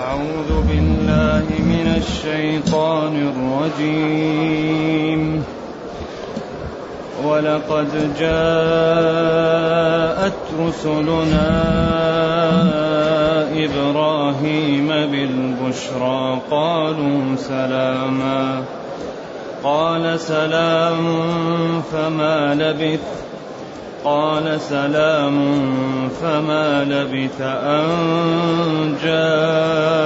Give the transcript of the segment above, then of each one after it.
أعوذ بالله من الشيطان الرجيم. ولقد جاءت رسلنا إبراهيم بالبشرى قالوا سلاما. قال سلام فما لبث قال سلام فما لبث أن جاء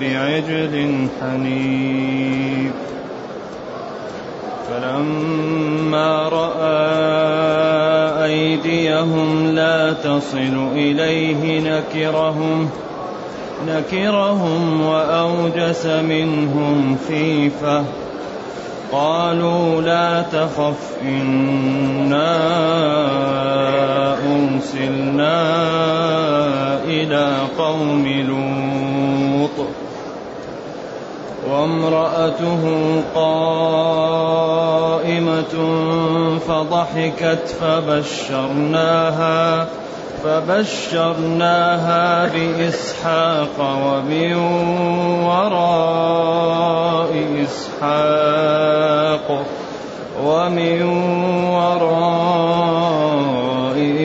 بعجل حنيف. فلما رأى أيديهم لا تصل إليه نكرهم نكرهم وأوجس منهم خيفة. قالوا لا تخف إنا أرسلنا إلى قوم لوط. وامرأته قائمة فضحكت فبشرناها فبشرناها بإسحاق ومن وراء إسحاق ومن وراء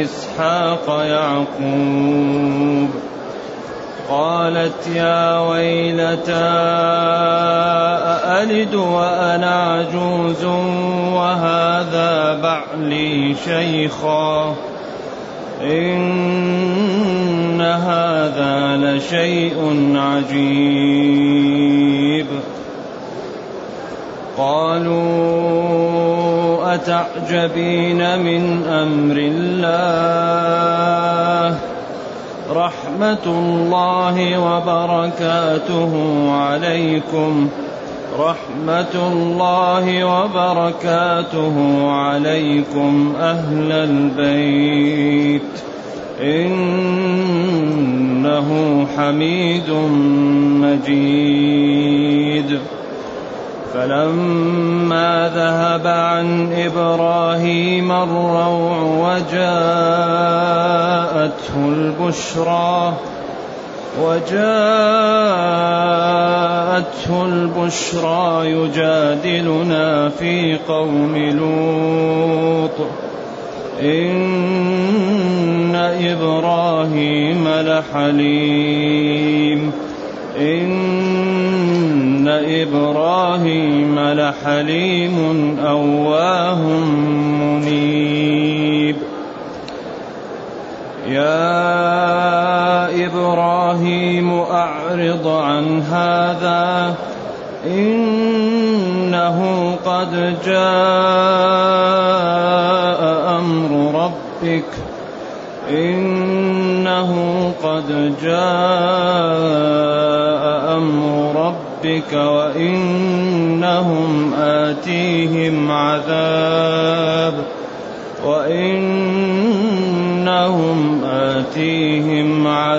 إسحاق يعقوب قالت يا ويلتى أألد وأنا عجوز وهذا بعلي شيخا إن هذا لشيء عجيب. قالوا أتعجبين من أمر الله؟ رحمة الله وبركاته عليكم. رحمة الله وبركاته عليكم أهل البيت. إنه حميد مجيد. فلما ذهب عن إبراهيم الروع وجاءته البشرى وجاءته البشرى يجادلنا في قوم لوط. إن إبراهيم لحليم. إن إبراهيم لحليم أواه منيب يا إبراهيم أعرض عن هذا إنه قد جاء أمر ربك. إنه قد جاء أمر ربك وإنهم آتيهم عذاب.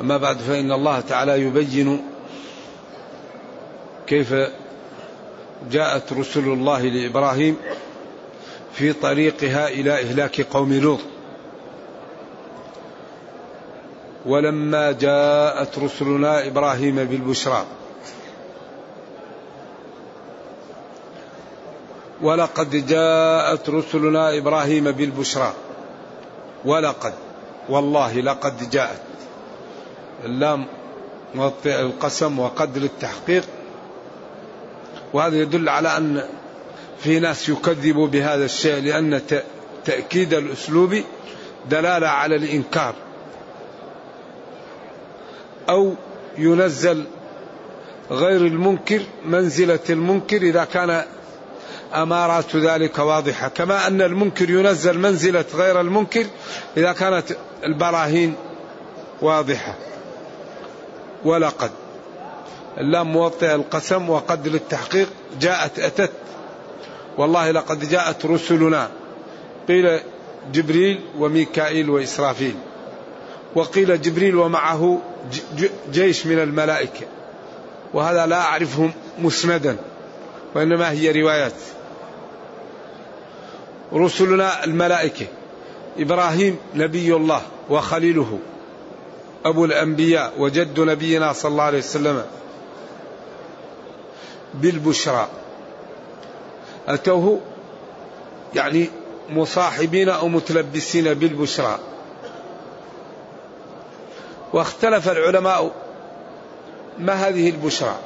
أما بعد فإن الله تعالى يبين كيف جاءت رسل الله لإبراهيم في طريقها إلى إهلاك قوم لوط. ولما جاءت رسلنا إبراهيم بالبشرى. ولقد جاءت رسلنا إبراهيم بالبشرى. ولقد والله لقد جاءت. اللام القسم وقد للتحقيق وهذا يدل على أن في ناس يكذبوا بهذا الشيء لأن تأكيد الأسلوب دلالة على الإنكار أو ينزل غير المنكر منزلة المنكر إذا كان أمارات ذلك واضحة كما أن المنكر ينزل منزلة غير المنكر إذا كانت البراهين واضحة. ولقد. اللام موطئ القسم وقد للتحقيق جاءت أتت. والله لقد جاءت رسلنا. قيل جبريل وميكائيل وإسرافيل. وقيل جبريل ومعه جيش من الملائكة. وهذا لا أعرفه مسندا وإنما هي روايات. رسلنا الملائكة. إبراهيم نبي الله وخليله. أبو الأنبياء وجد نبينا صلى الله عليه وسلم بالبشرى. أتوه يعني مصاحبين أو متلبسين بالبشرى. واختلف العلماء ما هذه البشرى.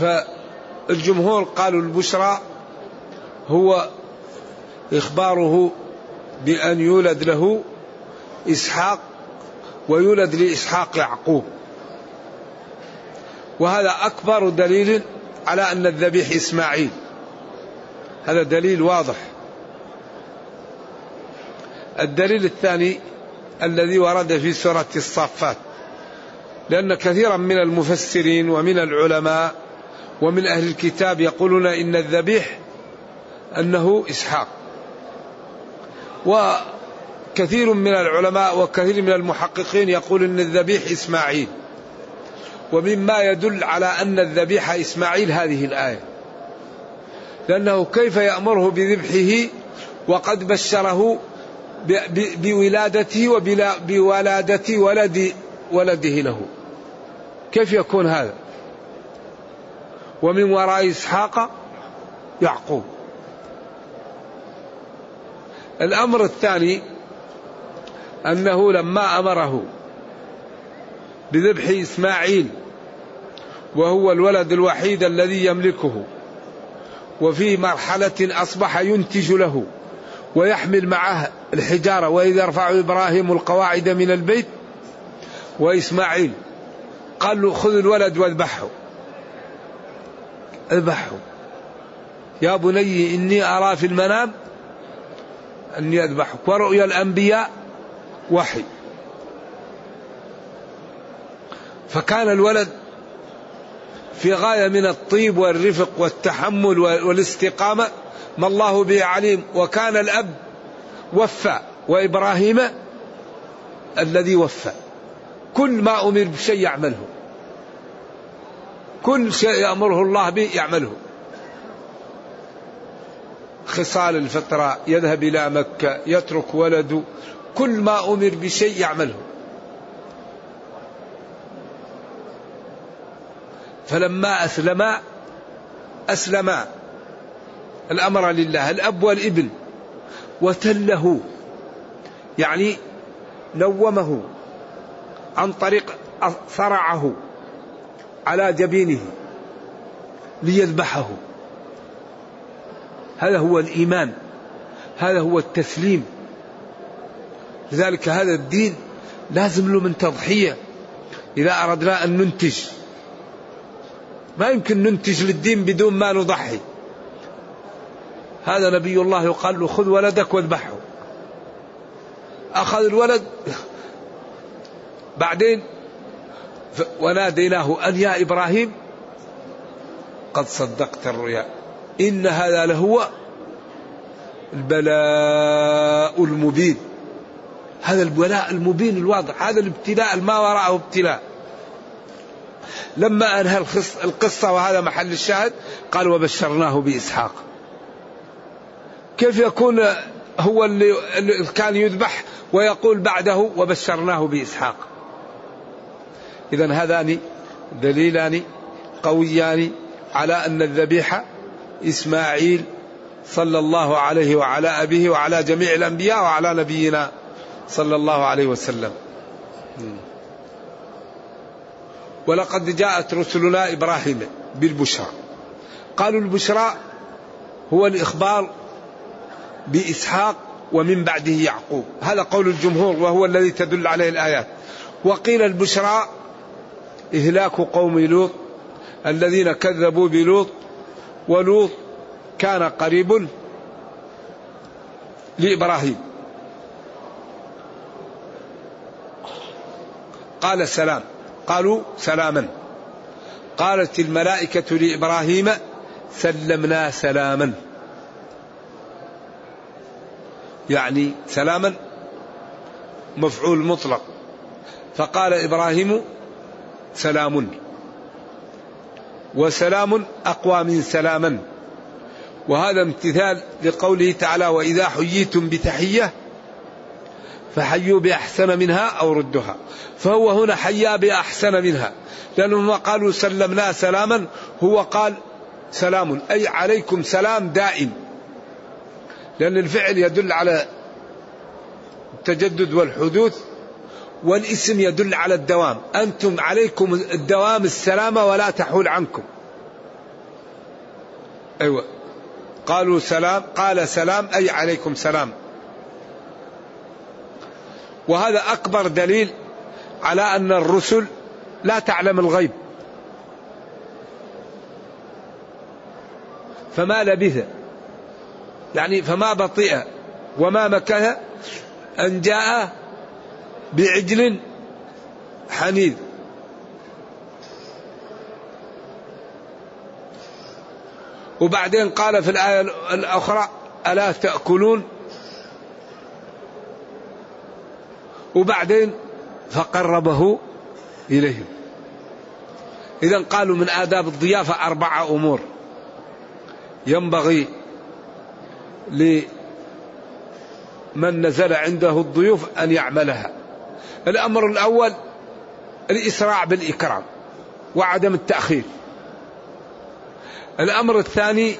فالجمهور قالوا البشرى هو إخباره بأن يولد له إسحاق ويولد لإسحاق يعقوب. وهذا أكبر دليل على أن الذبيح إسماعيل. هذا دليل واضح. الدليل الثاني الذي ورد في سورة الصافات لأن كثيرا من المفسرين ومن العلماء ومن أهل الكتاب يقولون إن الذبيح أنه إسحاق. وكثير من العلماء وكثير من المحققين يقول أن الذبيح إسماعيل. ومما يدل على أن الذبيح إسماعيل هذه الآية. لأنه كيف يأمره بذبحه وقد بشره بولادته وبولادة ولد ولده له. كيف يكون هذا؟ ومن وراء إسحاق يعقوب. الأمر الثاني أنه لما أمره بذبح إسماعيل وهو الولد الوحيد الذي يملكه وفي مرحلة أصبح ينتج له ويحمل معه الحجارة وإذا يرفع إبراهيم القواعد من البيت وإسماعيل قال له خذ الولد واذبحه. اذبحه. يا بني إني أرى في المنام أني أذبحك. ورؤيا الأنبياء وحي فكان الولد في غاية من الطيب والرفق والتحمل والاستقامة ما الله به عليم. وكان الأب وفى وإبراهيم الذي وفى. كل ما أمر بشيء يعمله. كل شيء يأمره الله به يعمله. خصال الفترة يذهب إلى مكة يترك ولده كل ما أمر بشيء يعمله. فلما أسلما أسلما الأمر لله الأب والابن وتله يعني نومه عن طريق صرعه على جبينه ليذبحه. هذا هو الإيمان هذا هو التسليم. لذلك هذا الدين لازم له من تضحية. إذا أردنا أن ننتج ما يمكن ننتج للدين بدون ما نضحي. هذا نبي الله يقال له خذ ولدك واذبحه. أخذ الولد بعدين وناديناه أن يا إبراهيم قد صدقت الرؤيا إن هذا لهو البلاء المبين. هذا البلاء المبين الواضح هذا الابتلاء ما وراءه ابتلاء. لما أنهى القصة وهذا محل الشاهد قال وبشرناه بإسحاق. كيف يكون هو اللي كان يذبح ويقول بعده وبشرناه بإسحاق. إذا هذان دليلان قويان على أن الذبيحة إسماعيل صلى الله عليه وعلى أبيه وعلى جميع الأنبياء وعلى نبينا صلى الله عليه وسلم. ولقد جاءت رسلنا إبراهيم بالبشرى. قالوا البشرى هو الإخبار بإسحاق ومن بعده يعقوب. هذا قول الجمهور وهو الذي تدل عليه الآيات. وقيل البشرى إهلاك قوم لوط الذين كذبوا بلوط ولوط كان قريب لإبراهيم. فقال سلام. قالوا سلاما. قالت الملائكة لإبراهيم سلمنا سلاما. يعني سلاما مفعول مطلق. فقال إبراهيم سلام. وسلام أقوى من سلاما. وهذا امتثال لقوله تعالى وإذا حييتم بتحية فحيوا بأحسن منها أو ردها فهو هنا حيا بأحسن منها. لأنهم قالوا سلمنا سلاما هو قال سلام أي عليكم سلام دائم. لأن الفعل يدل على التجدد والحدوث والاسم يدل على الدوام. أنتم عليكم الدوام السلامة ولا تحول عنكم. أيوة. قالوا سلام قال سلام أي عليكم سلام. وهذا أكبر دليل على أن الرسل لا تعلم الغيب. فما لبث يعني فما بطئ وما مكث أن جاء بعجل حنيذ. وبعدين قال في الآية الأخرى ألا تأكلون وبعدين فقربه إليهم. إذا قالوا من آداب الضيافة أربعة أمور. ينبغي لمن نزل عنده الضيوف أن يعملها. الأمر الأول الإسراع بالإكرام وعدم التأخير. الأمر الثاني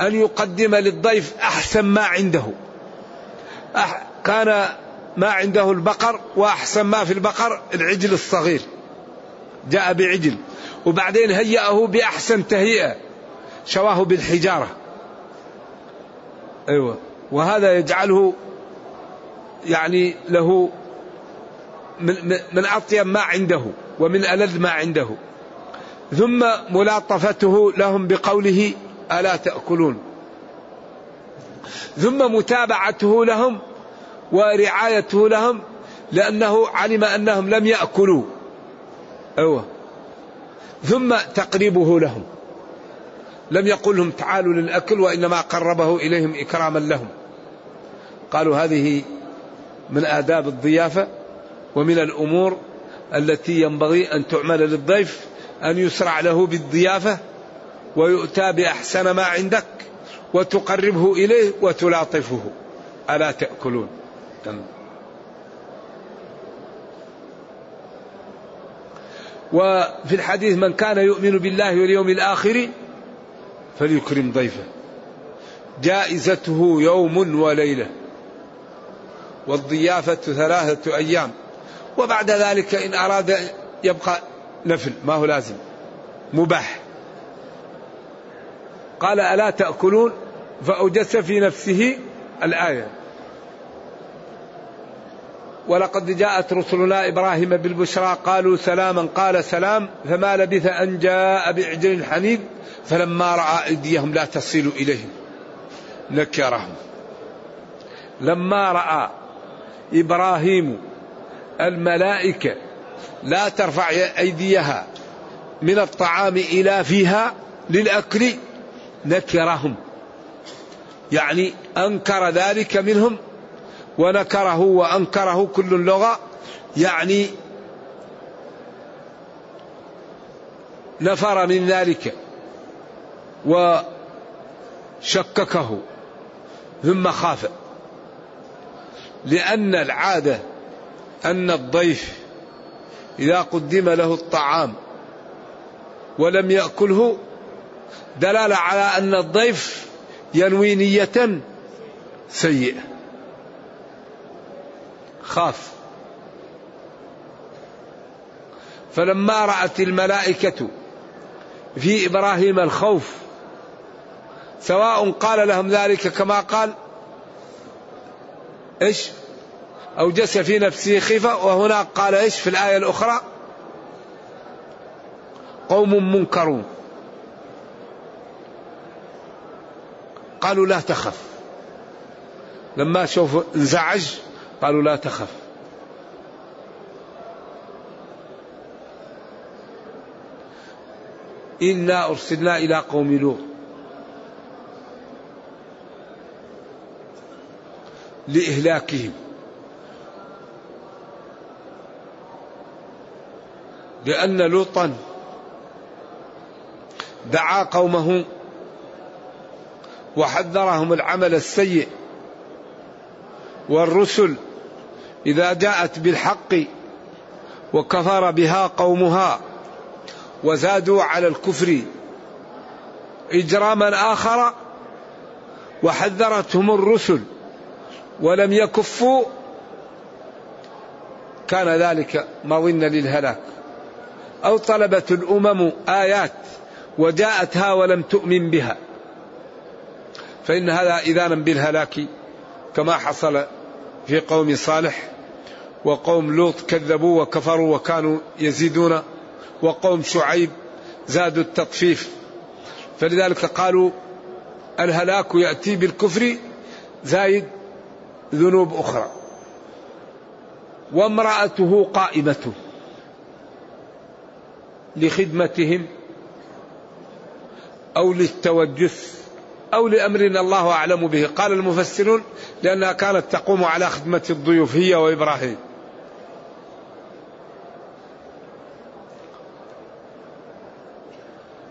أن يقدم للضيف أحسن ما عنده. كان ما عنده البقر وأحسن ما في البقر العجل الصغير. جاء بعجل وبعدين هيأه بأحسن تهيئة شواه بالحجارة. أيوة وهذا يجعله يعني له من, من أطيب ما عنده ومن ألذ ما عنده. ثم ملاطفته لهم بقوله ألا تأكلون. ثم متابعته لهم ورعايته لهم لأنه علم أنهم لم يأكلوا. أيوة. ثم تقريبه لهم. لم يقل لهم تعالوا للأكل وإنما قربه إليهم إكراما لهم. قالوا هذه من آداب الضيافة ومن الأمور التي ينبغي أن تعمل للضيف أن يسرع له بالضيافة ويؤتى بأحسن ما عندك وتقربه إليه وتلاطفه. ألا تأكلون؟ وفي الحديث من كان يؤمن بالله واليوم الآخر فليكرم ضيفه. جائزته يوم وليلة. والضيافة ثلاثة أيام. وبعد ذلك إن أراد يبقى نفل. ما هو لازم؟ مباح. قال ألا تأكلون؟ فأوجس في نفسه الآية. ولقد جاءت رسلنا إبراهيم بالبشرى قالوا سلاما قال سلام فما لبث أن جاء بعجل حنيذ فلما رأى أيديهم لا تصل إليهم نكرهم. لما رأى إبراهيم الملائكة لا ترفع أيديها من الطعام إلى فيها للأكل نكرهم. يعني أنكر ذلك منهم ونكره وأنكره كل اللغة يعني نفر من ذلك وشككه ثم خاف. لأن العادة أن الضيف إذا قدم له الطعام ولم يأكله دلالة على أن الضيف ينوي نية سيئة. خاف. فلما رأت الملائكة في إبراهيم الخوف سواء قال لهم ذلك كما قال إيش؟ أوجس في نفسه خيفة وهنا قال إيش في الآية الأخرى؟ قوم منكرون. قالوا لا تخف. لما شوف انزعج قالوا لا تخف. إنا أرسلنا إلى قوم لوط. لإهلاكهم. لأن لوطا دعا قومه وحذرهم العمل السيء والرسل إذا جاءت بالحق وكفر بها قومها وزادوا على الكفر إجراما آخر وحذرتهم الرسل ولم يكفوا كان ذلك مظن للهلاك. أو طلبت الأمم آيات وجاءتها ولم تؤمن بها فإن هذا إذانا بالهلاك. كما حصل في قوم صالح وقوم لوط كذبوا وكفروا وكانوا يزيدون وقوم شعيب زادوا التطفيف. فلذلك قالوا الهلاك يأتي بالكفر زايد ذنوب أخرى. وامرأته قائمة لخدمتهم أو للتوجث أو لأمر الله أعلم به. قال المفسرون لأنها كانت تقوم على خدمة الضيوف هي وإبراهيم.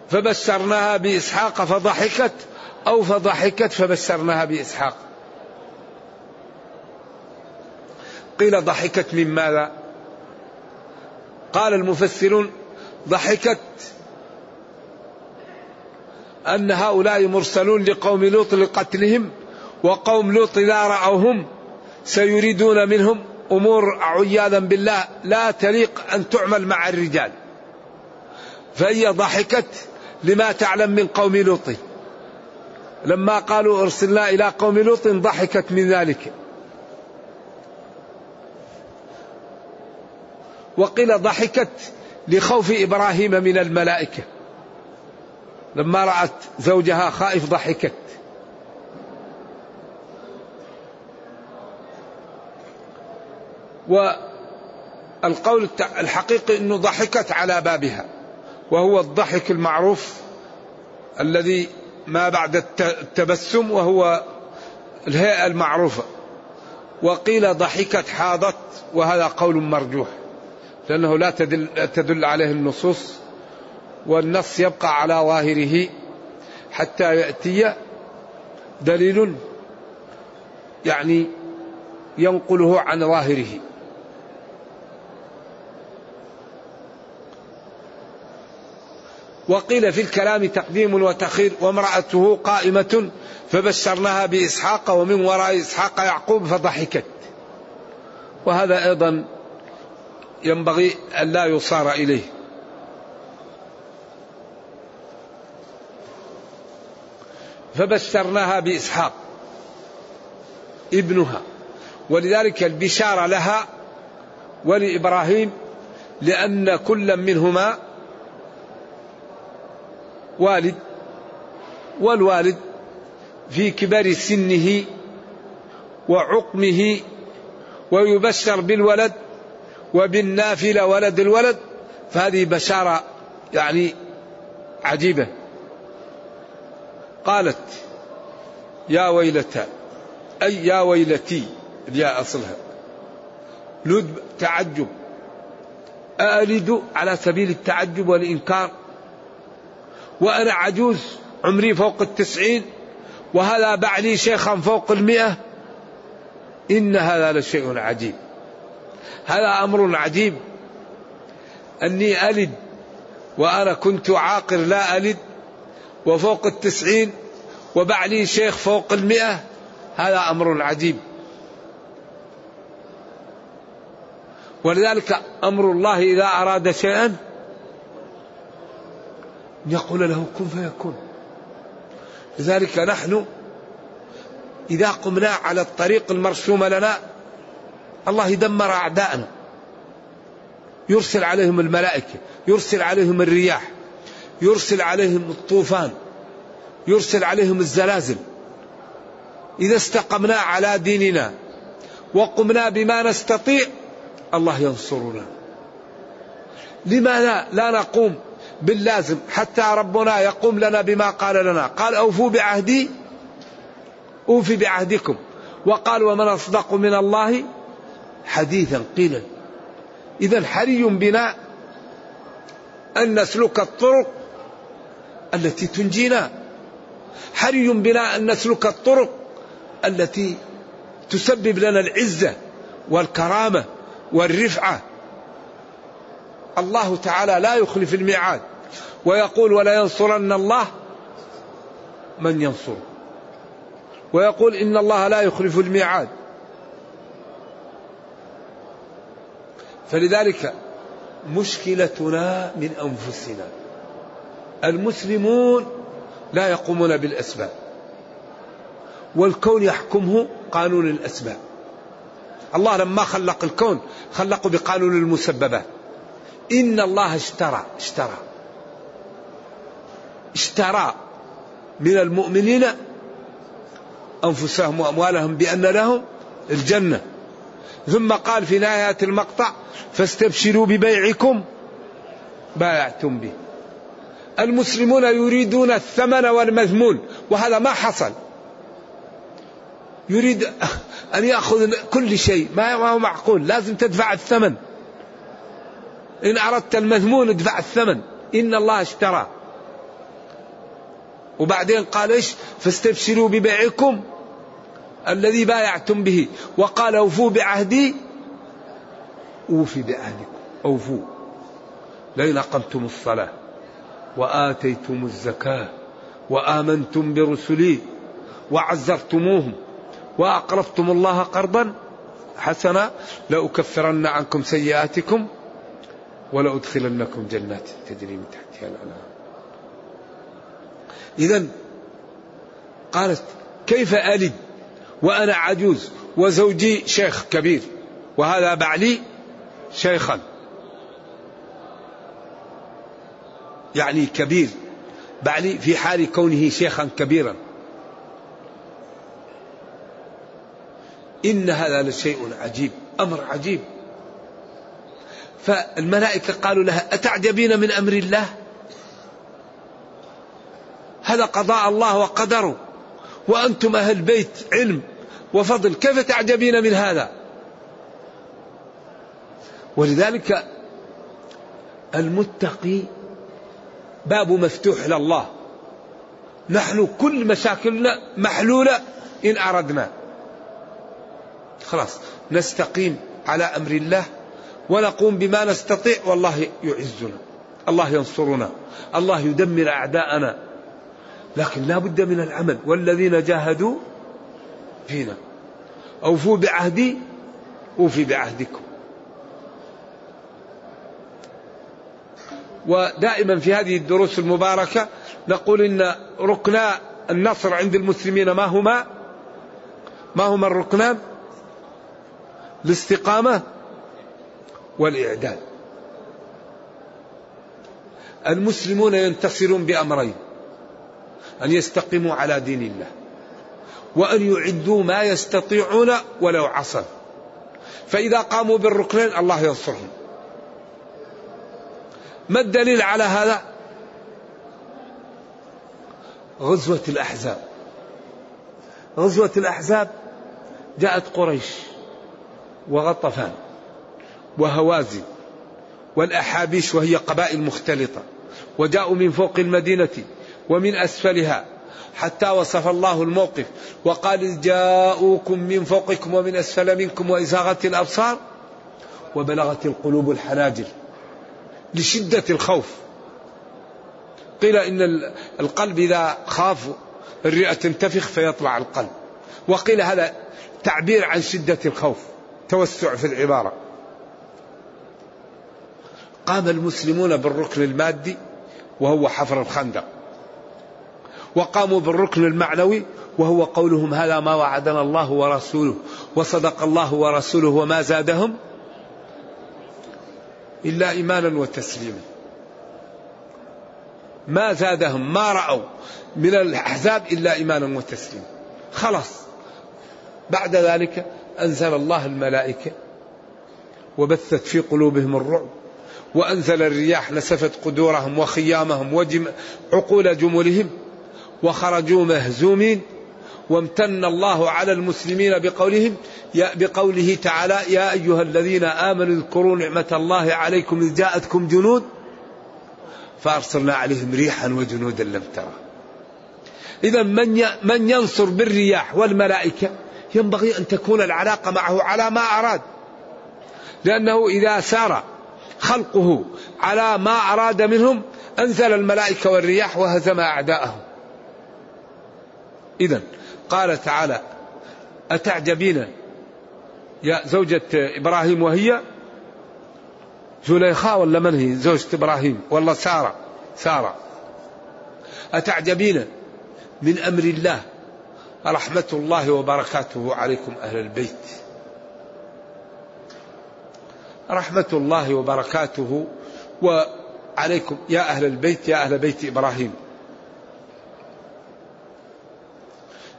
فبشرناها بإسحاق فضحكت أو فضحكت فبشرناها بإسحاق. قيل ضحكت من ماذا؟ قال المفسرون ضحكت أن هؤلاء مرسلون لقوم لوط لقتلهم وقوم لوط إذا رأوهم سيريدون منهم أمور عياذا بالله لا تليق أن تعمل مع الرجال. فهي ضحكت لما تعلم من قوم لوط. لما قالوا أرسلنا إلى قوم لوط ضحكت من ذلك. وقيل ضحكت لخوف إبراهيم من الملائكة. لما رأت زوجها خائف ضحكت. والقول الحقيقي أنه ضحكت على بابها وهو الضحك المعروف الذي ما بعد التبسم وهو الهيئة المعروفة. وقيل ضحكت حاضت وهذا قول مرجوح لأنه لا تدل, تدل عليه النصوص. والنص يبقى على ظاهره حتى يأتي دليل يعني ينقله عن ظاهره. وقيل في الكلام تقديم وتخير وامرأته قائمة فبشرناها بإسحاق ومن وراء إسحاق يعقوب فضحكت. وهذا أيضا ينبغي أن لا يصار إليه. فبشرناها بإسحاق ابنها. ولذلك البشارة لها ولإبراهيم لأن كل منهما والد والوالد في كبر سنه وعقمه ويبشر بالولد وبالنافلة ولد الولد. فهذه بشارة يعني عجيبة. قالت يا ويلتى أي يا ويلتي الياء أصلها. لد تعجب. ألد على سبيل التعجب والإنكار. وأنا عجوز عمري فوق التسعين. وهذا بعلي شيخا فوق المئة. إن هذا لشيء عجيب. هذا أمر عجيب. أني ألد وأنا كنت عاقر لا ألد وفوق التسعين وبعلي شيخ فوق المئة هذا أمر عجيب. ولذلك أمر الله إذا أراد شيئا يقول له كن فيكون. لذلك نحن إذا قمنا على الطريق المرسوم لنا الله يدمر أعداءنا. يرسل عليهم الملائكة يرسل عليهم الرياح. يرسل عليهم الطوفان يرسل عليهم الزلازل. إذا استقمنا على ديننا وقمنا بما نستطيع الله ينصرنا. لماذا لا نقوم باللازم؟ حتى ربنا يقوم لنا بما قال لنا. قال أوفوا بعهدي أوفي بعهدكم. وقال ومن أصدق من الله حديثا. قيلا إذا حري بنا أن نسلك الطرق التي تنجينا. حري بنا أن نسلك الطرق التي تسبب لنا العزة والكرامة والرفعة. الله تعالى لا يخلف الميعاد ويقول ولا ينصرن الله من ينصر ويقول إن الله لا يخلف الميعاد. فلذلك مشكلتنا من أنفسنا. المسلمون لا يقومون بالأسباب والكون يحكمه قانون الأسباب. الله لما خلق الكون خلقه بقانون المسببات. إن الله اشترى اشترى. اشترى من المؤمنين أنفسهم وأموالهم بأن لهم الجنة. ثم قال في نهاية المقطع فاستبشروا ببيعكم. بايعتم به. المسلمون يريدون الثمن والمذمون وهذا ما حصل. يريد أن يأخذ كل شيء ما هو معقول لازم تدفع الثمن. إن أردت المذمون ادفع الثمن. إن الله اشترى. وبعدين قال إيش؟ فاستبشروا ببيعكم الذي بايعتم به. وقال أوفوا بعهدي. أوفي بعهدكم. أوفوا. لئن أقمتم الصلاة. وآتيتم الزكاة وآمنتم برسلي وعزرتموهم وأقرضتم الله قرضا حسنا لأكفرن عنكم سيئاتكم ولأدخلنكم جنات تجري من تحتها الأنهار. إذا قالت كيف ألد وأنا عجوز وزوجي شيخ كبير وهذا بعلي شيخا. يعني كبير. بعلي في حال كونه شيخا كبيرا. إن هذا لشيء عجيب أمر عجيب. فالملائكة قالوا لها أتعجبين من أمر الله؟ هذا قضاء الله وقدره؟ وأنتم أهل بيت علم وفضل كيف تعجبين من هذا؟ ولذلك المتقي باب مفتوح لله. نحن كل مشاكلنا محلولة إن أردنا. خلاص نستقيم على أمر الله ونقوم بما نستطيع والله يعزنا الله ينصرنا الله يدمر أعداءنا. لكن لا بد من العمل والذين جاهدوا فينا. أوفوا بعهدي أوفي بعهدكم. ودائما في هذه الدروس المباركة نقول إن ركنا النصر عند المسلمين ما هما؟ ما هما الركنان الاستقامة والإعداد المسلمون ينتصرون بأمرين أن يستقيموا على دين الله وأن يعدوا ما يستطيعون ولو عصوا فإذا قاموا بالركنين الله ينصرهم. ما الدليل على هذا؟ غزوة الأحزاب. غزوة الأحزاب جاءت قريش وغطفان وهوازن والأحابيش وهي قبائل مختلطة وجاءوا من فوق المدينة ومن أسفلها حتى وصف الله الموقف وقال جاءوكم من فوقكم ومن أسفل منكم وإزاغت الأبصار وبلغت القلوب الحناجر لشدة الخوف. قيل إن القلب إذا خاف الرئة تنتفخ فيطلع القلب. وقيل هذا تعبير عن شدة الخوف توسع في العبارة. قام المسلمون بالركن المادي وهو حفر الخندق. وقاموا بالركن المعنوي وهو قولهم هذا ما وعدنا الله ورسوله وصدق الله ورسوله وما زادهم إلا إيمانا وتسليما. ما زادهم ما رأوا من الأحزاب إلا إيمانا وتسليما. خلاص. بعد ذلك أنزل الله الملائكة وبثت في قلوبهم الرعب وأنزل الرياح نسفت قدورهم وخيامهم وعقول جملهم وخرجوا مهزومين. وامتن الله على المسلمين بقولهم بقوله تعالى يا أيها الذين آمنوا اذكروا نعمة الله عليكم إذ جاءتكم جنود فأرسلنا عليهم ريحا وجنودا لم ترى. إذا من من ينصر بالرياح والملائكة ينبغي أن تكون العلاقة معه على ما أراد. لأنه إذا سار خلقه على ما أراد منهم أنزل الملائكة والرياح وهزم أعداءهم. إذا قال تعالى أتعجبين يا زوجة إبراهيم وهي؟ زليخاء ولا من هي؟ زوجة إبراهيم ولا سارة سارة. أتعجبين من أمر الله؟ رحمة الله وبركاته عليكم أهل البيت. رحمة الله وبركاته وعليكم يا أهل البيت يا أهل بيت إبراهيم.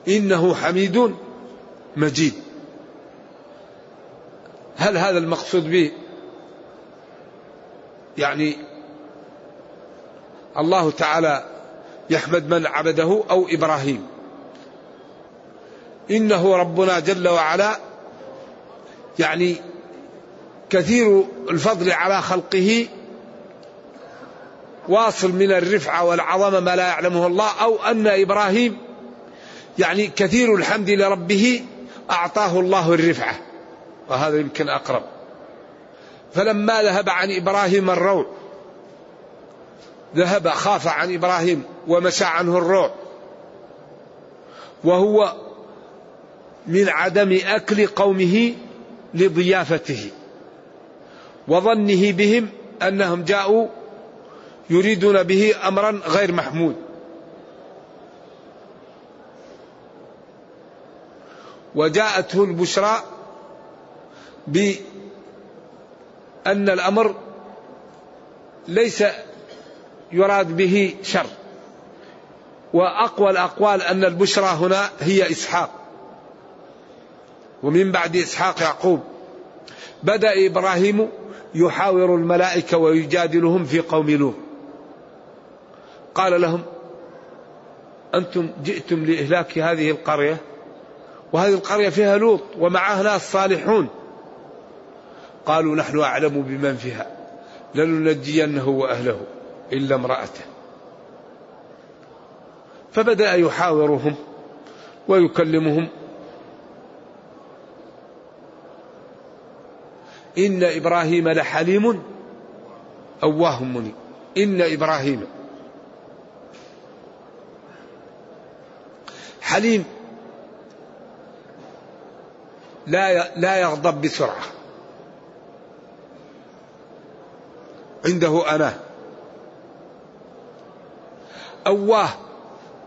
إنه حميد مجيد. هل هذا المقصود به؟ يعني الله تعالى يحمد من عبده أو إبراهيم. إنه ربنا جل وعلا يعني كثير الفضل على خلقه واصل من الرفعة والعظمة ما لا يعلمه الله أو أن إبراهيم يعني كثير الحمد لربه أعطاه الله الرفعة وهذا يمكن أقرب. فلما ذهب عن إبراهيم الروع ذهب خاف عن إبراهيم ومشى عنه الروع وهو من عدم أكل قومه لضيافته وظنه بهم أنهم جاءوا يريدون به أمرا غير محمود. وجاءته البشرى بأن الأمر ليس يراد به شر. وأقوى الأقوال أن البشرى هنا هي إسحاق. ومن بعد إسحاق يعقوب. بدأ إبراهيم يحاور الملائكة ويجادلهم في قوم لوط قال لهم أنتم جئتم لإهلاك هذه القرية؟ وهذه القرية فيها لوط ومعها ناس صالحون. قالوا نحن أعلم بمن فيها. لننجينه وأهله إلا امرأته. فبدأ يحاورهم ويكلمهم. إن إبراهيم لحليم أواه منيب إن إبراهيم حليم لا لا يغضب بسرعة. عنده أنا. أواه.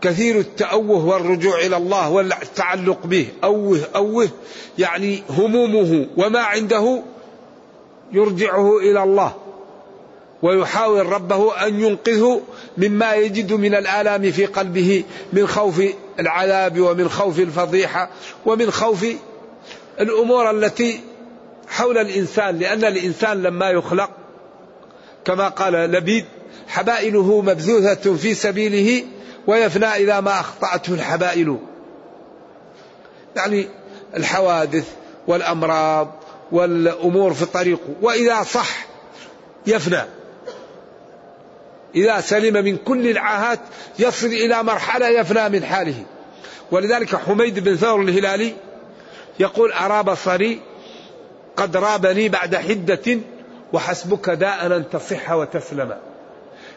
كثير التأوه والرجوع إلى الله والتعلق به. أوه أوه. يعني همومه وما عنده يرجعه إلى الله ويحاول ربه أن ينقذه مما يجد من الآلام في قلبه من خوف العذاب ومن خوف الفضيحة ومن خوف الأمور التي حول الإنسان لأن الإنسان لما يخلق كما قال لبيد حبائله مبذوثة في سبيله ويفنى إذا ما أخطأته الحبائل. يعني الحوادث والأمراض والأمور في طريقه وإذا صح يفنى. إذا سلم من كل العاهات يصل إلى مرحلة يفنى من حاله. ولذلك حميد بن ثور الهلالي يقول أرى بصري قد رابني بعد حدة وحسبك داء أن تصح وتسلم.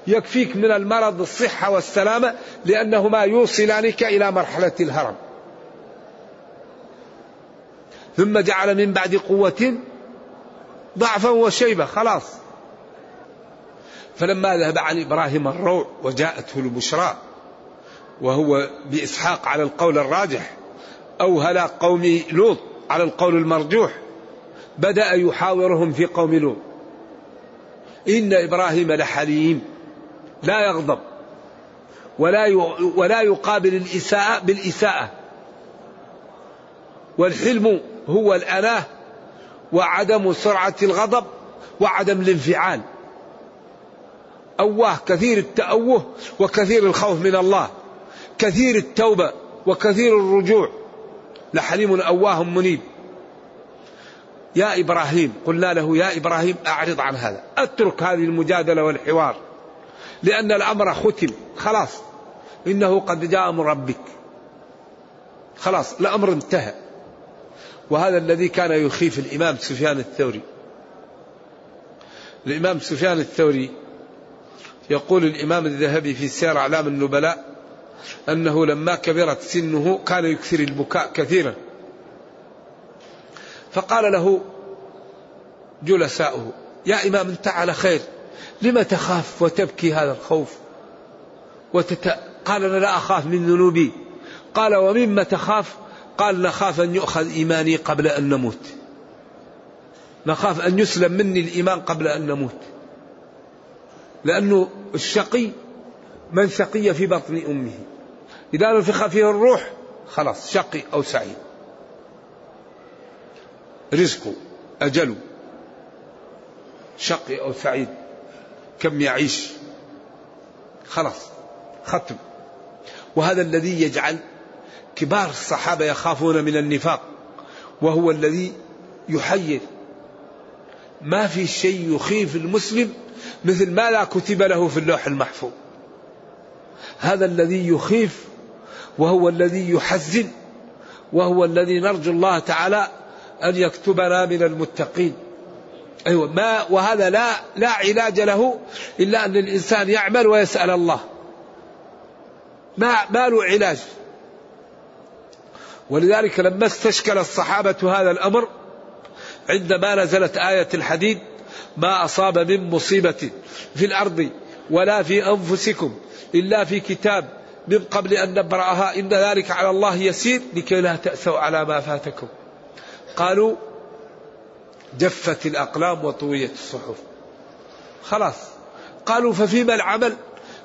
يكفيك من المرض الصحة والسلامة لأنهما يوصلانك إلى مرحلة الهرم. ثم جعل من بعد قوة ضعفا وشيبة خلاص. فلما ذهب عن إبراهيم الروع وجاءته البشرى وهو بإسحاق على القول الراجح أو هلاك قوم لوط على القول المرجوح. بدأ يحاورهم في قوم لوط. إن إبراهيم لحليم. لا يغضب. ولا ولا يقابل الإساءة بالإساءة. والحلم هو الأناة. وعدم سرعة الغضب. وعدم الانفعال. أواه كثير التأوه. وكثير الخوف من الله. كثير التوبة. وكثير الرجوع. لحليم أواه منيب. يا إبراهيم قلنا له يا إبراهيم أعرض عن هذا. أترك هذه المجادلة والحوار. لأن الأمر ختم. خلاص. إنه قد جاء من ربك. خلاص. الأمر انتهى. وهذا الذي كان يخيف الإمام سفيان الثوري. الإمام سفيان الثوري يقول الإمام الذهبي في سير أعلام النبلاء أنه لما كبرت سنه كان يكثر البكاء كثيرا. فقال له جلساؤه يا إمام أنت على خير لم تخاف وتبكي هذا الخوف؟ وتت... قال أنا لا أخاف من ذنوبي. قال ومما تخاف؟ قال نخاف أن يؤخذ إيماني قبل أن نموت. نخاف أن يسلم مني الإيمان قبل أن نموت. لأنه الشقي من شقي في بطن أمه. إذا نفخ فيه الروح خلاص شقي أو سعيد. رزقه أجله شقي أو سعيد كم يعيش خلاص ختم. وهذا الذي يجعل كبار الصحابة يخافون من النفاق وهو الذي يحير. ما في شيء يخيف المسلم مثل ما لا كتب له في اللوح المحفوظ. هذا الذي يخيف وهو الذي يحزن وهو الذي نرجو الله تعالى أن يكتبنا من المتقين. أيوة ما وهذا لا لا علاج له إلا أن الإنسان يعمل ويسأل الله. ما ما له علاج. ولذلك لما استشكل الصحابة هذا الأمر عندما نزلت آية الحديد ما أصاب من مصيبة في الأرض ولا في أنفسكم إلا في كتاب من قبل أن نبرأها إن ذلك على الله يسير لكي لا تأسوا على ما فاتكم. قالوا جفت الأقلام وطويت الصحف. خلاص. قالوا ففيما العمل؟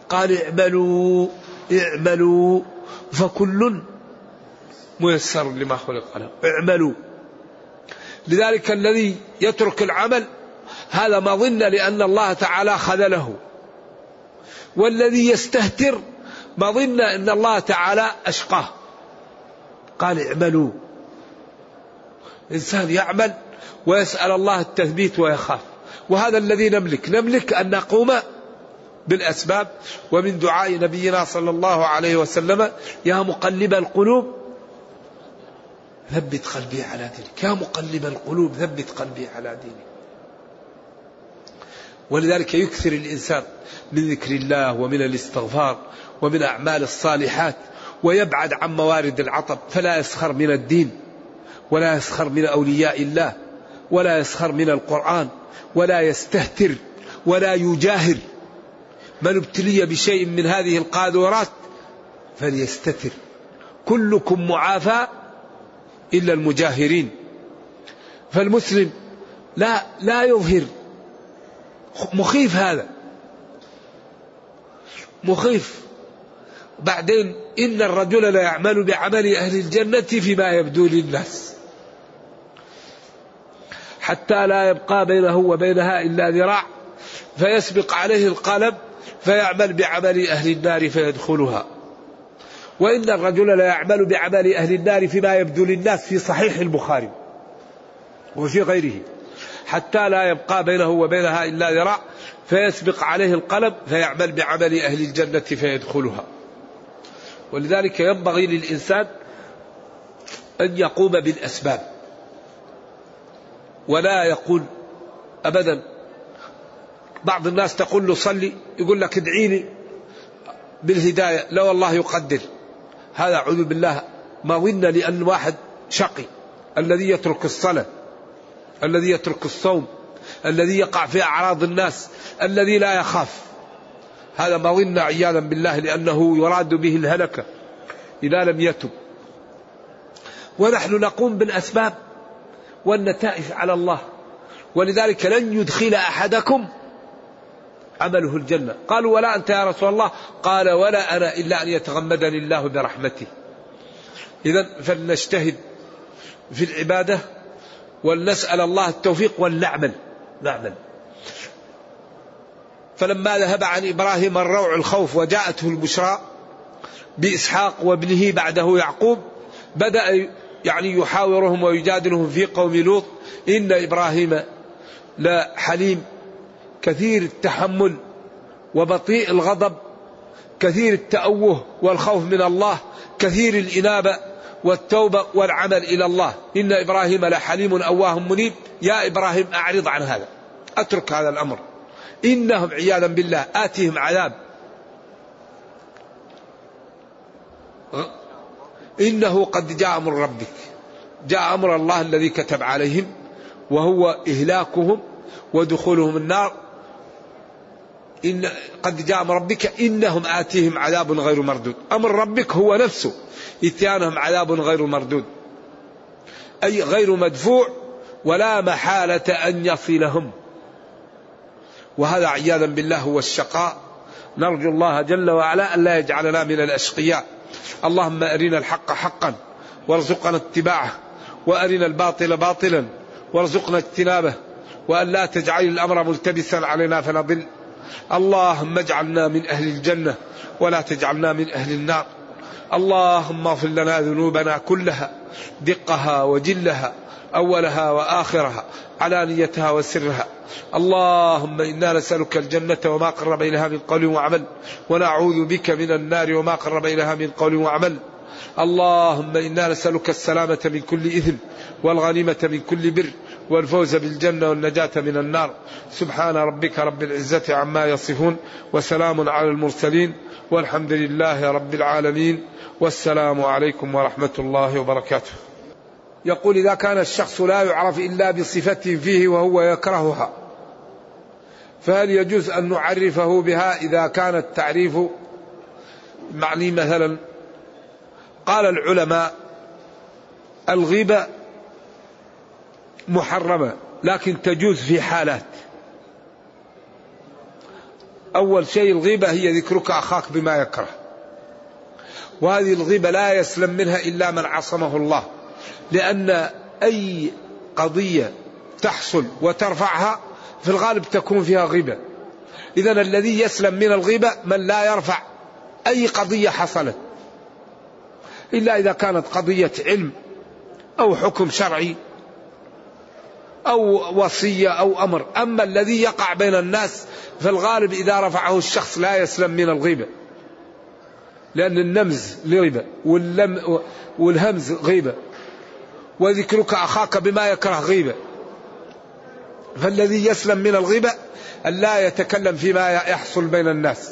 قال اعملوا اعملوا. فكل ميسر لما خلق له. اعملوا. لذلك الذي يترك العمل هذا مظنة لأن الله تعالى خذله. والذي يستهتر مظنة أن الله تعالى أشقاه. قال اعملوا. إنسان يعمل ويسأل الله التثبيت ويخاف. وهذا الذي نملك. نملك أن نقوم بالأسباب. ومن دعاء نبينا صلى الله عليه وسلم يا مقلب القلوب ثبت قلبي على دينك. يا مقلب القلوب ثبت قلبي على دينك. ولذلك يكثر الإنسان من ذكر الله ومن الاستغفار. ومن أعمال الصالحات ويبعد عن موارد العطب فلا يسخر من الدين ولا يسخر من أولياء الله ولا يسخر من القرآن ولا يستهتر ولا يجاهر. من ابتلي بشيء من هذه القاذورات فليستتر. كلكم معافى إلا المجاهرين. فالمسلم لا لا يظهر مخيف هذا. مخيف بعدين إن الرجل لا يعمل بعمل أهل الجنة فيما يبدو للناس. حتى لا يبقى بينه وبينها إلا ذراع فيسبق عليه القلم فيعمل بعمل أهل النار فيدخلها. وإن الرجل لا يعمل بعمل أهل النار فيما يبدو للناس في صحيح البخاري وفي غيره. حتى لا يبقى بينه وبينها إلا ذراع فيسبق عليه القلم فيعمل بعمل أهل الجنة فيدخلها. ولذلك ينبغي للإنسان أن يقوم بالأسباب. ولا يقول أبدا. بعض الناس تقول له صلي يقول لك ادعيني بالهداية. لا والله يقدر. هذا أعوذ بالله ما ظن لأن واحد شقي. الذي يترك الصلاة الذي يترك الصوم الذي يقع في أعراض الناس الذي لا يخاف. هذا ما ظن عياذا بالله لأنه يراد به الهلكة إذا لم يتب. ونحن نقوم بالأسباب والنتائج على الله. ولذلك لن يدخل أحدكم عمله الجنة. قالوا ولا أنت يا رسول الله؟ قال ولا أنا إلا أن يتغمدني الله برحمته. إذا فلنجتهد في العبادة ولنسأل الله التوفيق ولنعمل. نعمل. فلما ذهب عن إبراهيم الروع الخوف وجاءته البشرى بإسحاق وابنه بعده يعقوب بدأ يعني يحاورهم ويجادلهم في قوم لوط إن إبراهيم لحليم كثير التحمل وبطيء الغضب كثير التأوه والخوف من الله كثير الإنابة والتوبة والعمل إلى الله. إن إبراهيم لحليم أواه منيب. يا إبراهيم أعرض عن هذا. أترك هذا الأمر. إنهم عياذا بالله آتيهم عذاب. إنه قد جاء أمر ربك. جاء أمر الله الذي كتب عليهم وهو إهلاكهم ودخولهم النار. إن قد جاء أمر ربك إنهم آتيهم عذاب غير مردود. أمر ربك هو نفسه. إتيانهم عذاب غير مردود. أي غير مدفوع ولا محالة أن يصلهم. وهذا عياذا بالله هو الشقاء. نرجو الله جل وعلا أن لا يجعلنا من الأشقياء. اللهم أرنا الحق حقا وارزقنا اتباعه وأرنا الباطل باطلا وارزقنا اجتنابه وأن لا تجعل الأمر ملتبسا علينا فنضل. اللهم اجعلنا من أهل الجنة ولا تجعلنا من أهل النار. اللهم اغفر لنا ذنوبنا كلها دقها وجلها أولها وآخرها علانيتها وسرها. اللهم إنا نسألك الجنة وما قرب إليها من قول وعمل ونعوذ بك من النار وما قرب إليها من قول وعمل. اللهم إنا نسألك السلامة من كل إثم والغنيمة من كل بر والفوز بالجنة والنجاة من النار. سبحان ربك رب العزة عما يصفون وسلام على المرسلين والحمد لله رب العالمين والسلام عليكم ورحمة الله وبركاته. يقول إذا كان الشخص لا يعرف إلا بصفة فيه وهو يكرهها فهل يجوز أن نعرفه بها إذا كان التعريف معني مثلا؟ قال العلماء الغيبة محرمة لكن تجوز في حالات. أول شيء الغيبة هي ذكرك أخاك بما يكره وهذه الغيبة لا يسلم منها إلا من عصمه الله. لأن أي قضية تحصل وترفعها في الغالب تكون فيها غيبة. إذا الذي يسلم من الغيبة من لا يرفع أي قضية حصلت. إلا إذا كانت قضية علم أو حكم شرعي أو وصية أو أمر. أما الذي يقع بين الناس في الغالب إذا رفعه الشخص لا يسلم من الغيبة. لأن النمز غيبة واللم والهمز غيبة. وذكرك أخاك بما يكره غيبة. فالذي يسلم من الغيبة أن لا يتكلم فيما يحصل بين الناس.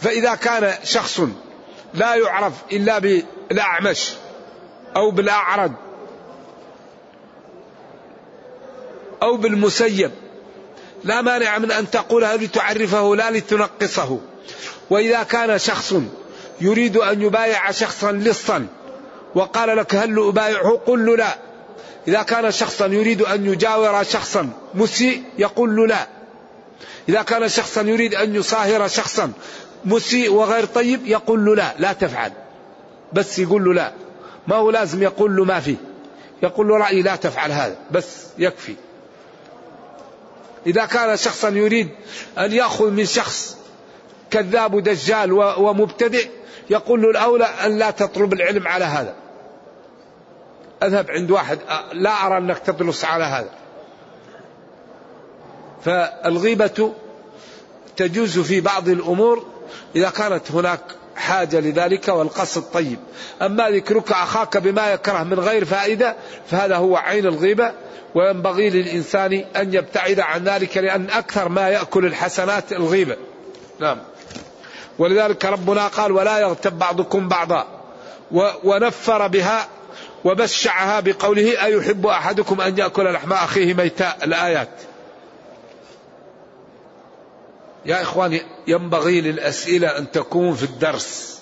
فإذا كان شخص لا يعرف إلا بالأعمش أو بالأعرج أو بالمسيب لا مانع من أن تقولها لتعرفه لا لتنقصه. وإذا كان شخص يريد أن يبايع شخصا لصا وقال لك هل أبايعه؟ قل له لا. إذا كان شخصا يريد أن يجاور شخصا مسيء يقول له لا. إذا كان شخصا يريد أن يصاهر شخصا مسيء وغير طيب يقول له لا. لا تفعل. بس يقول له لا. ما هو لازم يقول له ما فيه يقول له رأيي لا تفعل هذا. بس يكفي. إذا كان شخصا يريد أن يأخذ من شخص كذاب ودجال ومبتدئ يقول له الأولى أن لا تطلب العلم على هذا. أذهب عند واحد لا أرى أنك تدرس على هذا. فالغيبة تجوز في بعض الأمور إذا كانت هناك حاجة لذلك والقصد طيب. أما ذكرك أخاك بما يكره من غير فائدة فهذا هو عين الغيبة وينبغي للإنسان أن يبتعد عن ذلك لأن أكثر ما يأكل الحسنات الغيبة. نعم. ولذلك ربنا قال ولا يغتب بعضكم بعضا. ونفر بها وبشعها بقوله أيحب أحدكم أن يأكل لحم أخيه ميتا الآيات. يا إخواني ينبغي للأسئلة أن تكون في الدرس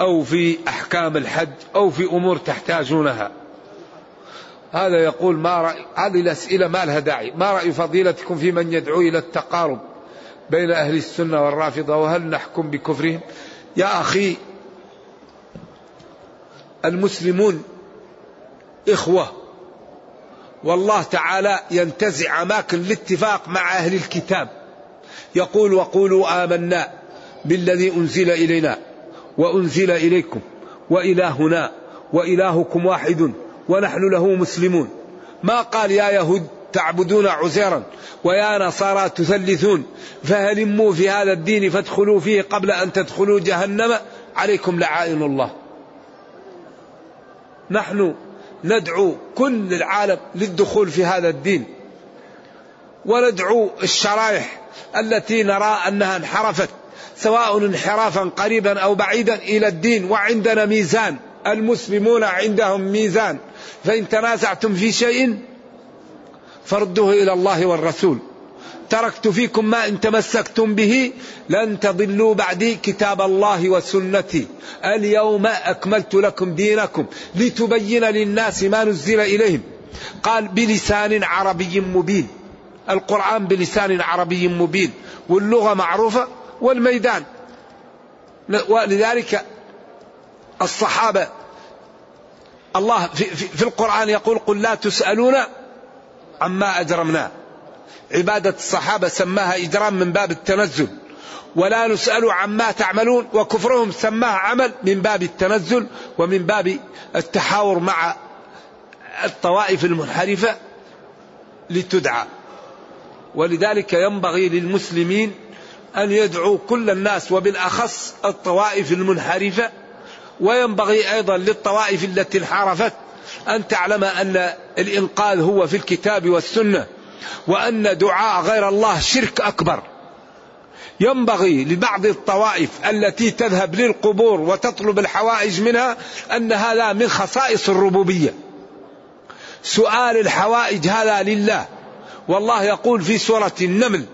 أو في أحكام الحج أو في أمور تحتاجونها. هذا يقول ما رأي هذه الأسئلة ما لها داعي. ما رأي فضيلتكم في من يدعو إلى التقارب؟ بين أهل السنة والرافضة وهل نحكم بكفرهم؟ يا أخي المسلمون إخوة والله تعالى ينتزع أماكن الاتفاق مع أهل الكتاب. يقول وقولوا آمنا بالذي أنزل إلينا وأنزل إليكم وإلهنا وإلهكم واحد ونحن له مسلمون. ما قال يا يهود؟ تعبدون عزيرا ويا نصارى تثلثون فهلموا في هذا الدين فادخلوا فيه قبل أن تدخلوا جهنم. عليكم لعائن الله. نحن ندعو كل العالم للدخول في هذا الدين. وندعو الشرائح التي نرى أنها انحرفت سواء انحرافا قريبا أو بعيدا إلى الدين. وعندنا ميزان المسلمون عندهم ميزان. فإن تنازعتم في شيء فردوه إلى الله والرسول. تركت فيكم ما إن تمسكتم به لن تضلوا بعدي كتاب الله وسنتي. اليوم أكملت لكم دينكم لتبين للناس ما نزل إليهم. قال بلسان عربي مبين. القرآن بلسان عربي مبين. واللغة معروفة والميدان. ولذلك الصحابة الله في, في, في القرآن يقول قل لا تسألون عما اجرمنا عبادة الصحابة سماها إجرام من باب التنزل. ولا نسأل عما تعملون وكفرهم سماها عمل من باب التنزل ومن باب التحاور مع الطوائف المنحرفة لتدعى. ولذلك ينبغي للمسلمين أن يدعوا كل الناس وبالأخص الطوائف المنحرفة وينبغي أيضا للطوائف التي انحرفت أن تعلم أن الإنقاذ هو في الكتاب والسنة وأن دعاء غير الله شرك أكبر. ينبغي لبعض الطوائف التي تذهب للقبور وتطلب الحوائج منها أن هذا من خصائص الربوبية. سؤال الحوائج هذا لله. والله يقول في سورة النمل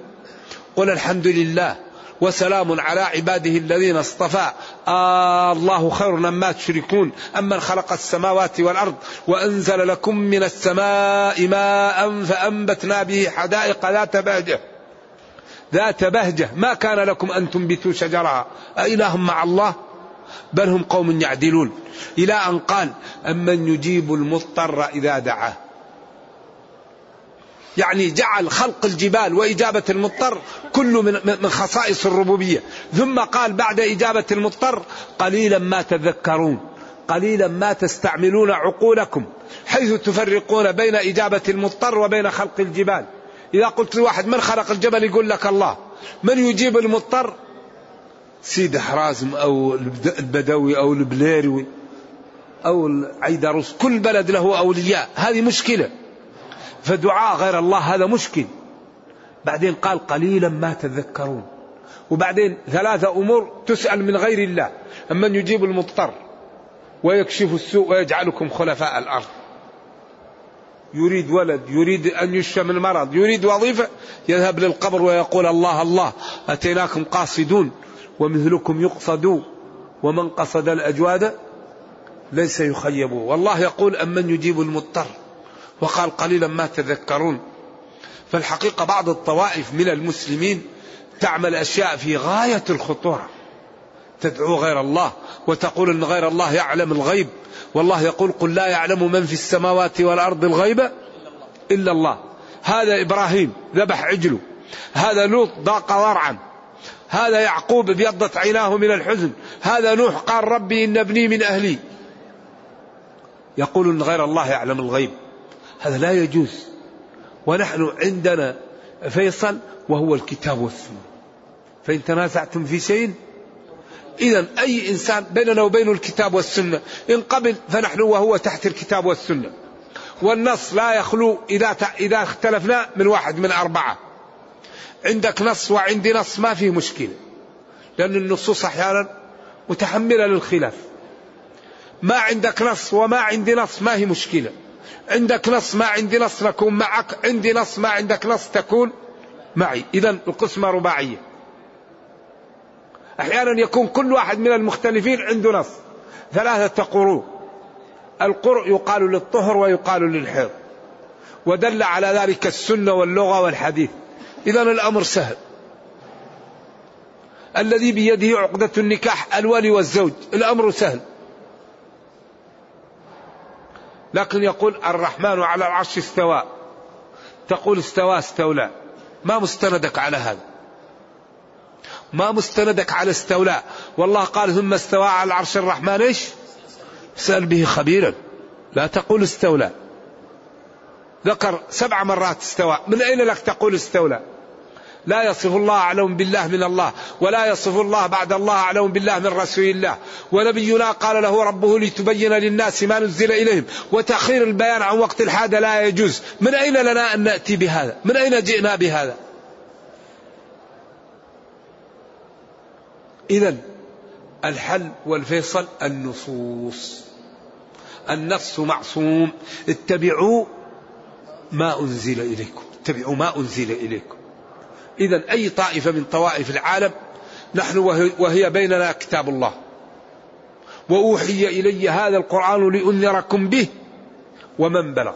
قل الحمد لله وسلام على عباده الذين اصطفى. آه الله خير مما تشركون. أمن خلق السماوات والأرض وأنزل لكم من السماء ماء فأنبتنا به حدائق ذات بهجة. ذات بهجة. ما كان لكم أن تنبتوا شجرها. أإله مع الله؟ بل هم قوم يعدلون. إلى أن قال أمن يجيب المضطر إذا دعاه. يعني جعل خلق الجبال وإجابة المضطر من, من خصائص الربوبية. ثم قال بعد إجابة المضطر قليلا ما تذكرون قليلا ما تستعملون عقولكم حيث تفرقون بين إجابة المضطر وبين خلق الجبال. إذا قلت لواحد من خلق الجبل يقول لك الله من يجيب المضطر؟ سيد حرازم أو البدوي أو البليروي أو العيدروس كل بلد له أولياء هذه مشكلة. فدعاء غير الله هذا مشكل. بعدين قال قليلا ما تذكرون. وبعدين ثلاثة أمور تسأل من غير الله. أمن يجيب المضطر ويكشف السوء ويجعلكم خلفاء الأرض. يريد ولد يريد أن يشفى من المرض يريد وظيفة يذهب للقبر ويقول الله الله أتيناكم قاصدون ومثلكم يقصدون ومن قصد الأجواد ليس يخيب. والله يقول أمن يجيب المضطر. وقال قليلا ما تذكرون. فالحقيقة بعض الطوائف من المسلمين تعمل أشياء في غاية الخطورة. تدعو غير الله وتقول أن غير الله يعلم الغيب. والله يقول قل لا يعلم من في السماوات والأرض الغيب إلا الله. هذا إبراهيم ذبح عجله هذا لوط ضاق ضرعا هذا يعقوب ابيضت عيناه من الحزن. هذا نوح قال ربي إن ابني من أهلي. يقول أن غير الله يعلم الغيب. هذا لا يجوز. ونحن عندنا فيصل وهو الكتاب والسنة. فإن تنازعتم في شيء إذا أي إنسان بيننا وبين الكتاب والسنة. إن قبل فنحن وهو تحت الكتاب والسنة. والنص لا يخلو إذا إذا اختلفنا من واحد من أربعة. عندك نص وعندي نص ما فيه مشكلة. لأن النصوص أحيانا متحملة للخلاف. ما عندك نص وما عندي نص ما هي مشكلة. عندك نص ما عندي نص نكون معك عندي نص ما عندك نص تكون معي. إذا القسمة رباعية. أحيانا يكون كل واحد من المختلفين عنده نص. ثلاثة قروء القرء يقال للطهر ويقال للحيض. ودل على ذلك السنة واللغة والحديث. إذا الأمر سهل. الذي بيده عقدة النكاح الولي والزوج. الأمر سهل. لكن يقول الرحمن على العرش استوى. تقول استوى استولى. ما مستندك على هذا. ما مستندك على استولى. والله قال ثم استوى على العرش الرحمن إيش؟ سأل به خبيرا. لا تقول استولى. ذكر سبع مرات استوى. من أين لك تقول استولى؟ لا يصف الله أعلم بالله من الله ولا يصف الله بعد الله أعلم بالله من رسول الله. ونبينا قال له ربه لتبين للناس ما نزل إليهم وتأخير البيان عن وقت الحاجة لا يجوز. من أين لنا أن نأتي بهذا؟ من أين جئنا بهذا؟ إذا الحل والفيصل النصوص. النص معصوم. اتبعوا ما أنزل إليكم. اتبعوا ما أنزل إليكم. إذا أي طائفة من طوائف العالم نحن وهي بيننا كتاب الله. وأوحي إلي هذا القرآن لأنذركم به ومن بلغ.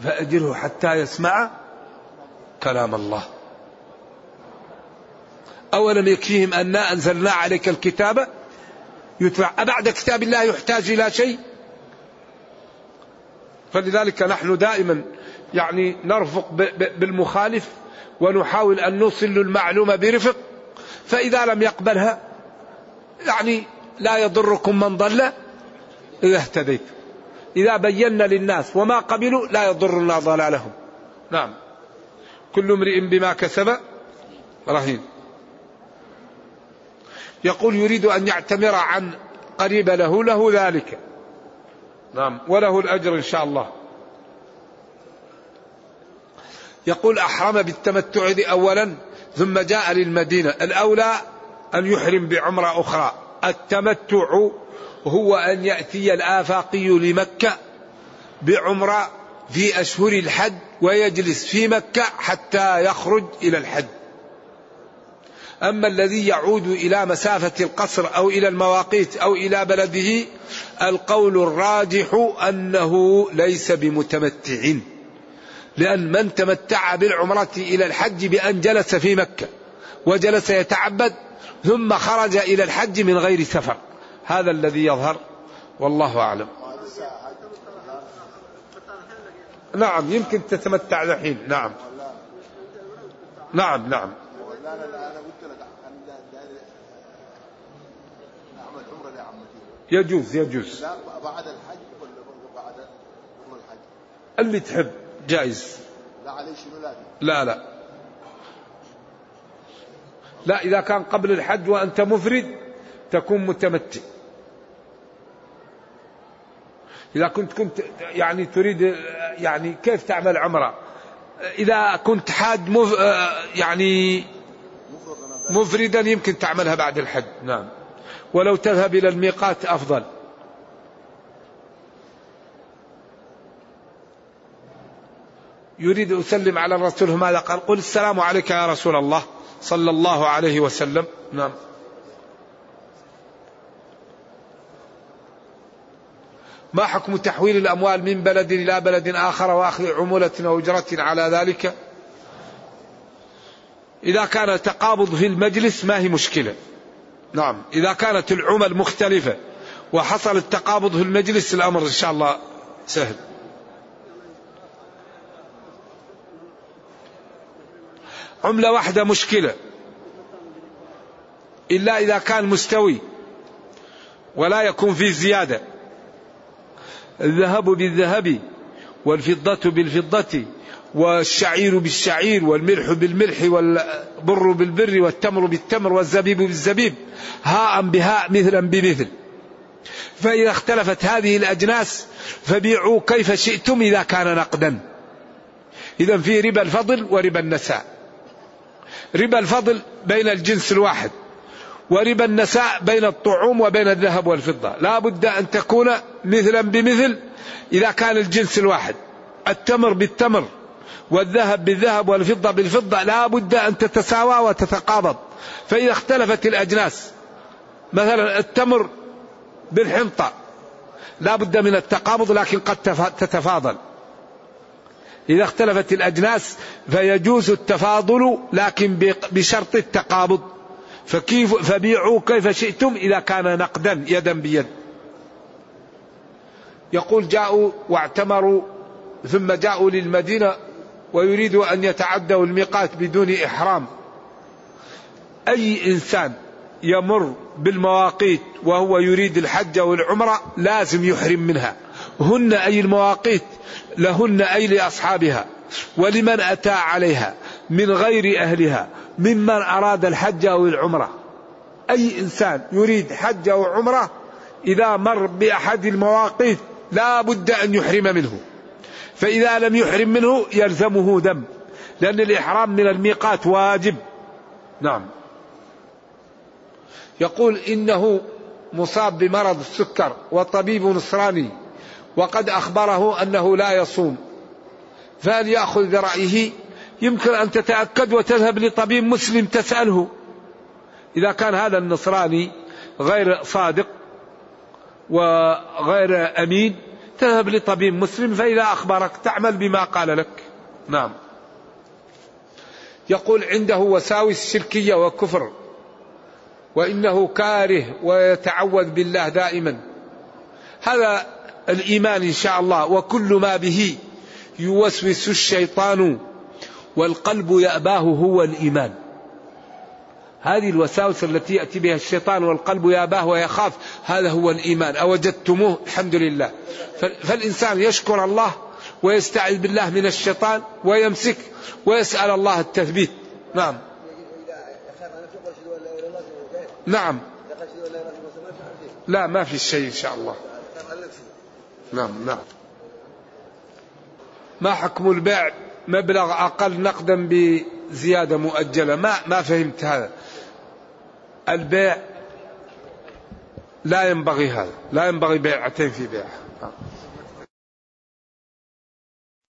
فأجره حتى يسمع كلام الله. أولم يكفيهم أنا أنزلنا عليك الكتاب؟ يتبع أبعد كتاب الله يحتاج إلى شيء؟ فلذلك نحن دائما يعني نرفق بالمخالف ونحاول أن نوصل المعلومة برفق. فإذا لم يقبلها يعني لا يضركم من ضل إذا اهتديت. إذا بينا للناس وما قبلوا لا يضرنا ضلالهم. نعم. كل امرئ بما كسب رهين. يقول يريد أن يعتمر عن قريب له له ذلك. نعم. وله الأجر إن شاء الله. يقول أحرم بالتمتع أولا ثم جاء للمدينة. الأولى أن يحرم بعمرة أخرى. التمتع هو أن يأتي الآفاقي لمكة بعمرة في أشهر الحج ويجلس في مكة حتى يخرج إلى الحج. أما الذي يعود إلى مسافة القصر أو إلى المواقيت أو إلى بلده القول الراجح أنه ليس بمتمتع. لأن من تمتع بالعمرة إلى الحج بأن جلس في مكة وجلس يتعبد ثم خرج إلى الحج من غير سفر. هذا الذي يظهر والله أعلم. نعم يمكن تتمتع الحين نعم. نعم نعم. يجوز يجوز. لا بعد الحج ولا بعد الحج؟ اللي تحب جائز. لا عليه شنو لازم؟ لا لا. لا إذا كان قبل الحج وأنت مفرد تكون متمتع. إذا كنت كنت يعني تريد يعني كيف تعمل عمرة؟ إذا كنت حاج مف يعني مفردا يمكن تعملها بعد الحج. نعم. ولو تذهب إلى الميقات أفضل. يريد أسلم على الرسول ماذا قال؟ قل السلام عليك يا رسول الله صلى الله عليه وسلم. نعم. ما حكم تحويل الأموال من بلد إلى بلد آخر وأخذ عمولة أو أجرة على ذلك؟ إذا كان تقابض في المجلس ما هي مشكلة. نعم. إذا كانت العمل مختلفة وحصل التقابض في المجلس الأمر إن شاء الله سهل. عملة واحدة مشكلة. إلا إذا كان مستوي ولا يكون فيه زيادة. الذهب بالذهب والفضة بالفضة. والشعير بالشعير والملح بالملح والبر بالبر والتمر بالتمر والزبيب بالزبيب هاء بهاء مثلا بمثل. فإذا اختلفت هذه الأجناس فبيعوا كيف شئتم إذا كان نقدا. إذا في ربا الفضل وربا النساء. ربا الفضل بين الجنس الواحد وربا النساء بين الطعوم وبين الذهب والفضة. لا بد أن تكون مثلا بمثل إذا كان الجنس الواحد. التمر بالتمر والذهب بالذهب والفضة بالفضة لا بد أن تتساوى وتتقابض. فإذا اختلفت الأجناس مثلا التمر بالحنطة لا بد من التقابض لكن قد تتفاضل. إذا اختلفت الأجناس فيجوز التفاضل لكن بشرط التقابض. فكيف فبيعوا كيف شئتم إذا كان نقدا يدا بيد. يقول جاءوا واعتمروا ثم جاءوا للمدينة ويريدوا أن يتعدوا الميقات بدون إحرام. أي إنسان يمر بالمواقيت وهو يريد الحج والعمرة لازم يحرم منها. هن أي المواقيت لهن أي لأصحابها. ولمن أتى عليها؟ من غير أهلها. ممن أراد الحج أو العمرة أي إنسان يريد حج أو عمرة إذا مر بأحد المواقيت لا بد أن يحرم منه. فإذا لم يحرم منه يلزمه دم لأن الإحرام من الميقات واجب. نعم. يقول إنه مصاب بمرض السكر وطبيب نصراني وقد أخبره أنه لا يصوم. فهل يأخذ برأيه؟ يمكن أن تتأكد وتذهب لطبيب مسلم تسأله. إذا كان هذا النصراني غير صادق وغير أمين تذهب لطبيب مسلم فإذا أخبرك تعمل بما قال لك. نعم. يقول عنده وساوس شركية وكفر وإنه كاره ويتعوذ بالله دائما. هذا الإيمان إن شاء الله وكل ما به يوسوس الشيطان والقلب يأباه هو الإيمان. هذه الوساوس التي يأتي بها الشيطان والقلب يأباه ويخاف هذا هو الإيمان. أوجدتموه؟ الحمد لله. فالإنسان يشكر الله ويستعذ بالله من الشيطان ويمسك ويسأل الله التثبيت. نعم. نعم. لا ما في شيء إن شاء الله. نعم نعم. ما حكم البيع مبلغ أقل نقدا بزيادة مؤجلة. ما ما فهمت هذا. البيع لا ينبغي هذا. لا ينبغي بيعتين في بيع